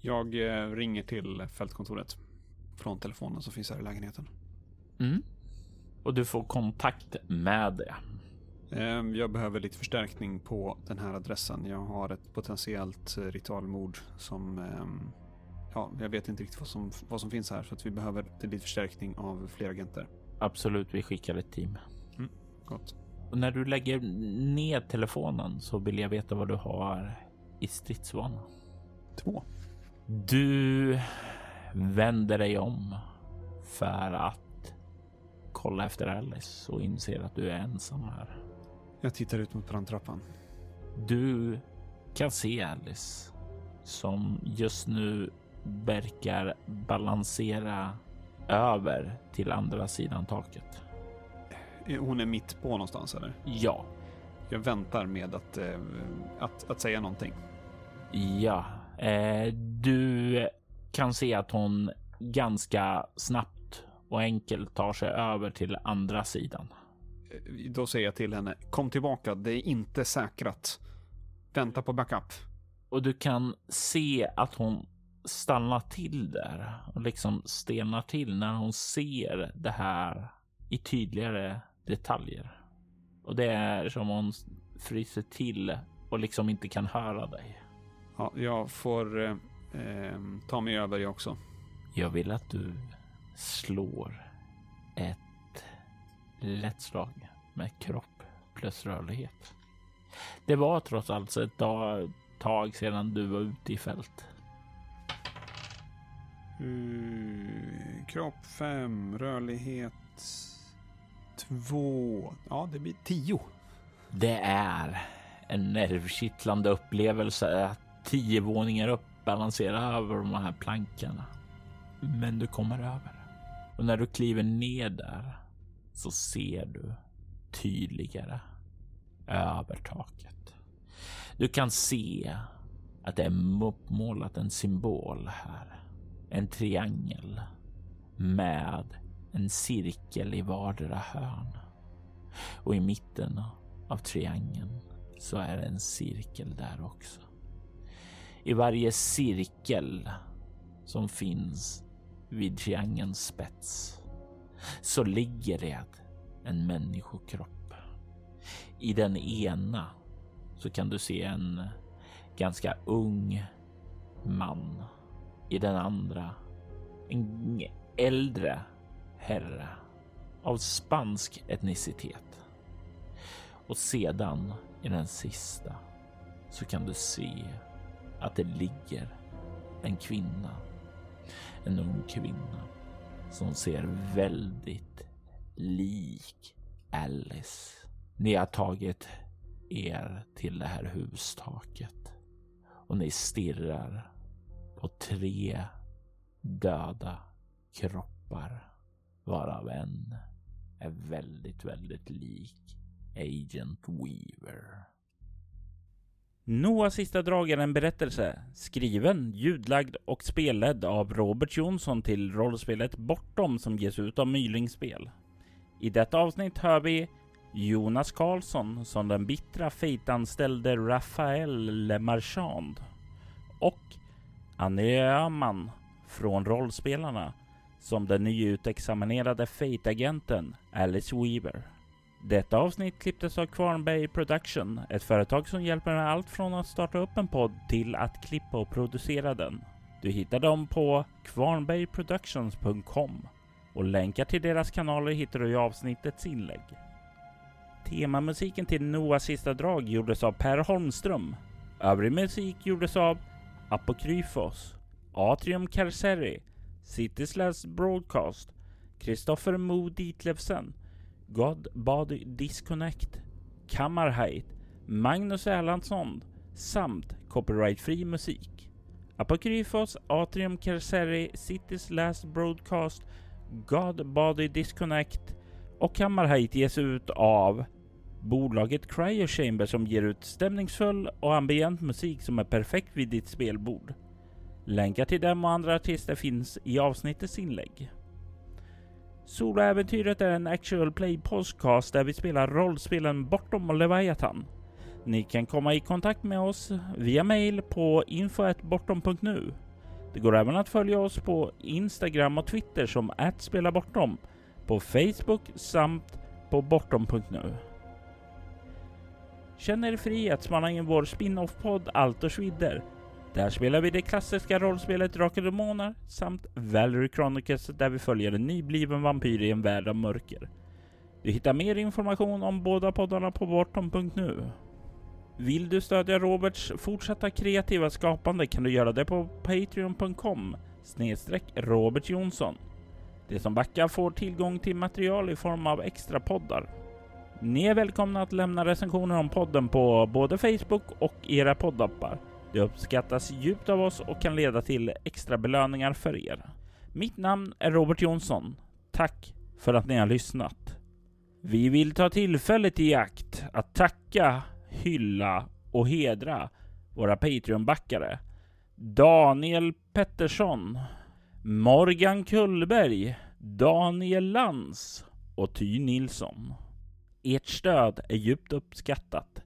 Jag eh, ringer till fältkontoret från telefonen som finns här i lägenheten. Mm. Och du får kontakt med det. Ehm, jag behöver lite förstärkning på den här adressen. Jag har ett potentiellt eh, ritualmord som... Ehm, ja, jag vet inte riktigt vad som, vad som finns här så att vi behöver lite förstärkning av fler agenter. Absolut, vi skickar ett team. Mm, gott. Och när du lägger ner telefonen så vill jag veta vad du har i stridsvana. Två. Du vänder dig om för att kolla efter Alice och inser att du är ensam här. Jag tittar ut mot brandtrappan. Du kan se Alice som just nu verkar balansera över till andra sidan taket. Hon är mitt på någonstans eller? Ja. Jag väntar med att, eh, att, att säga någonting. Ja, eh, du kan se att hon ganska snabbt och enkelt tar sig över till andra sidan. Då säger jag till henne, kom tillbaka, det är inte säkrat. Vänta på backup. Och du kan se att hon stannar till där och liksom stelnar till när hon ser det här i tydligare detaljer. Och det är som hon fryser till och liksom inte kan höra dig. Ja, jag får eh, eh, ta mig över jag också. Jag vill att du slår ett lätt slag med kropp plus rörlighet. Det var trots allt ett tag sedan du var ute i fält. Uh, kropp 5, rörlighet 2. Ja, det blir 10. Det är en nervkittlande upplevelse att tio våningar upp balansera över de här plankorna. Men du kommer över. Och när du kliver ner där så ser du tydligare över taket. Du kan se att det är uppmålat en symbol här. En triangel med en cirkel i vardera hörn. Och i mitten av triangeln så är det en cirkel där också. I varje cirkel som finns vid triangelns spets så ligger det en människokropp. I den ena så kan du se en ganska ung man. I den andra en äldre herre av spansk etnicitet. Och sedan i den sista så kan du se att det ligger en kvinna. En ung kvinna som ser väldigt lik Alice. Ni har tagit er till det här hustaket och ni stirrar på tre döda kroppar varav en är väldigt, väldigt lik Agent Weaver. Noahs sista drag är en berättelse skriven, ljudlagd och spelledd av Robert Jonsson till rollspelet Bortom som ges ut av Mylingspel. I detta avsnitt hör vi Jonas Karlsson som den bittra fejtanställde Rafael Le Marchand och Annie Öhman från rollspelarna som den nyutexaminerade Fate-agenten Alice Weaver. Detta avsnitt klipptes av Kvarnberg Production, ett företag som hjälper med allt från att starta upp en podd till att klippa och producera den. Du hittar dem på kvarnbergproductions.com och länkar till deras kanaler hittar du i avsnittets inlägg. Temamusiken till Noahs sista drag gjordes av Per Holmström. Övrig musik gjordes av Apokryfos, Atrium Carceri, Citys Last Broadcast, Kristoffer Mo Ditlevsen, God Body Disconnect, Kammarheit, Magnus Erlandsson samt copyrightfri musik. Apokryfos, Atrium Kerseri, Citys Last Broadcast, God Body Disconnect och Kammarheit ges ut av bolaget Cryo Chamber som ger ut stämningsfull och ambient musik som är perfekt vid ditt spelbord. Länkar till dem och andra artister finns i avsnittets inlägg. Soloäventyret är en actual play podcast där vi spelar rollspelen Bortom och Leviathan. Ni kan komma i kontakt med oss via mail på info.bortom.nu. Det går även att följa oss på Instagram och Twitter som @spelabortom, på Facebook samt på bortom.nu. Känn er fri att spana in vår spin-off-podd Allt och Schwider där spelar vi det klassiska rollspelet Drakar och Demoner samt Valerie Chronicles där vi följer en nybliven vampyr i en värld av mörker. Du hittar mer information om båda poddarna på bortom.nu. Vill du stödja Roberts fortsatta kreativa skapande kan du göra det på patreon.com snedstreck Robert Jonsson. De som backar får tillgång till material i form av extra poddar. Ni är välkomna att lämna recensioner om podden på både Facebook och era poddappar. Det uppskattas djupt av oss och kan leda till extra belöningar för er. Mitt namn är Robert Jonsson. Tack för att ni har lyssnat. Vi vill ta tillfället i akt att tacka, hylla och hedra våra Patreon-backare. Daniel Pettersson, Morgan Kullberg, Daniel Lantz och Ty Nilsson. Ert stöd är djupt uppskattat.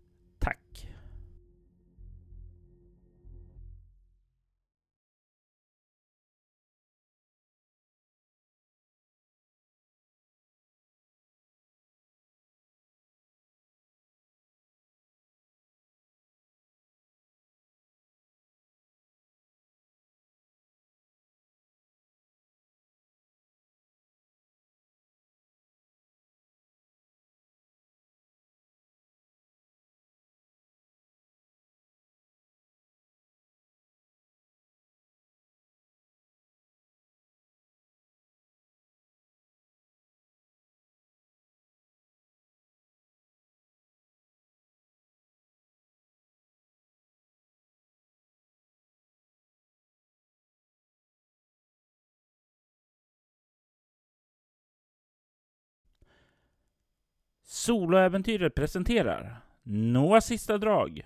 Soloäventyret presenterar Noahs sista drag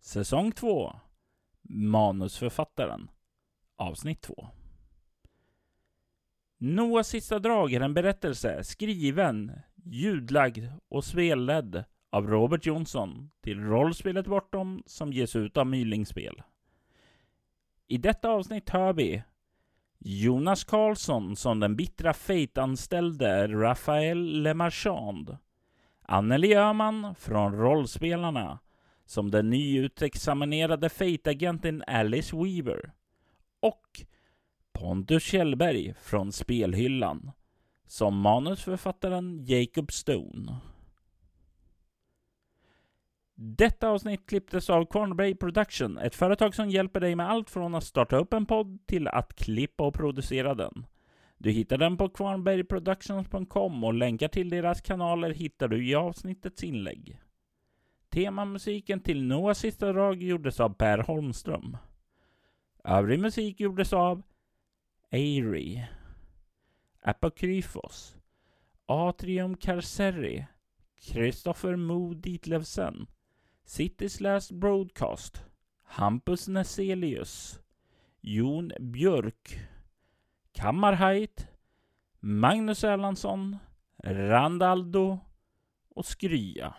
Säsong 2 Manusförfattaren Avsnitt 2 Noahs sista drag är en berättelse skriven, ljudlagd och spelledd av Robert Jonsson till rollspelet Bortom som ges ut av Mylingspel. I detta avsnitt hör vi Jonas Karlsson som den bittra Fate-anställde Raphael Lemarchand Anneli Öhman från Rollspelarna som den nyutexaminerade fejtagenten Alice Weaver och Pontus Kjellberg från Spelhyllan som manusförfattaren Jacob Stone. Detta avsnitt klipptes av Cornbray Production, ett företag som hjälper dig med allt från att starta upp en podd till att klippa och producera den. Du hittar den på kvarnbergproductions.com och länkar till deras kanaler hittar du i avsnittets inlägg. Temamusiken till Noahs sista drag gjordes av Per Holmström. Övrig musik gjordes av Airy, Apokryfos, Atrium Carceri, Kristoffer Mo Ditlevsen, Citys Last Broadcast, Hampus Neselius, Jon Björk, Kammarheit, Magnus Erlandsson, Randaldo och Skrya.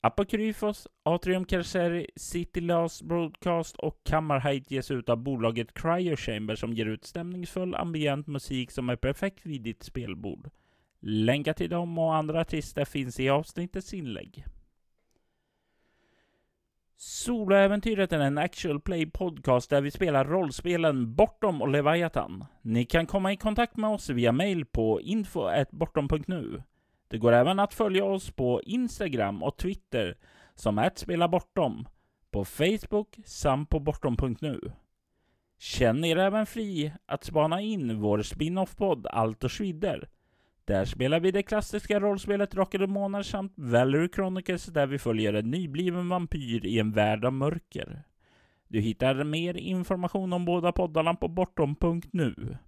Apokryfos, Atrium Carceri, City Last Broadcast och Kammarheit ges ut av bolaget Cryo Chamber som ger ut stämningsfull ambient musik som är perfekt vid ditt spelbord. Länkar till dem och andra artister finns i avsnittets inlägg. Soloäventyret är en actual play podcast där vi spelar rollspelen Bortom och Leviathan. Ni kan komma i kontakt med oss via mail på info.bortom.nu. Det går även att följa oss på Instagram och Twitter som att spela bortom, på Facebook samt på bortom.nu. Känn er även fri att spana in vår spin-off-podd Allt och Schwider. Där spelar vi det klassiska rollspelet Rock Demoner samt Valerie Chronicles där vi följer en nybliven vampyr i en värld av mörker. Du hittar mer information om båda poddarna på bortom.nu.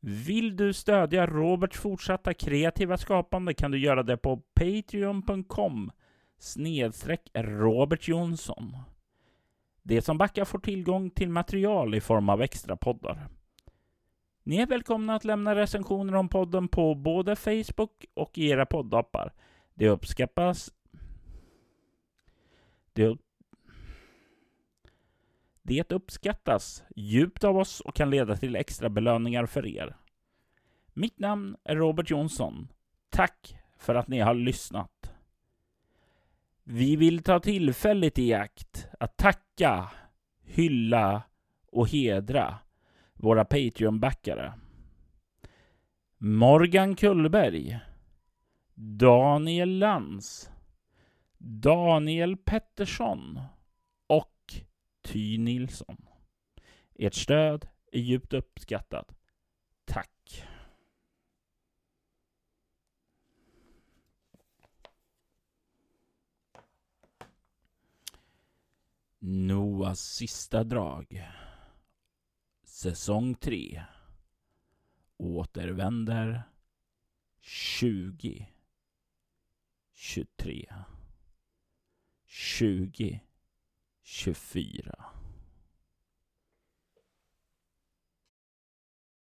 Vill du stödja Roberts fortsatta kreativa skapande kan du göra det på patreon.com snedstreck Robert Jonsson. De som backar får tillgång till material i form av extra poddar. Ni är välkomna att lämna recensioner om podden på både Facebook och i era poddappar. Det uppskattas... Det, det uppskattas djupt av oss och kan leda till extra belöningar för er. Mitt namn är Robert Jonsson. Tack för att ni har lyssnat. Vi vill ta tillfället i akt att tacka, hylla och hedra våra Patreon-backare. Morgan Kullberg, Daniel Lantz, Daniel Pettersson och Ty Nilsson. Ert stöd är djupt uppskattat. Tack! Noahs sista drag. Säsong 3 återvänder 20 23 20 24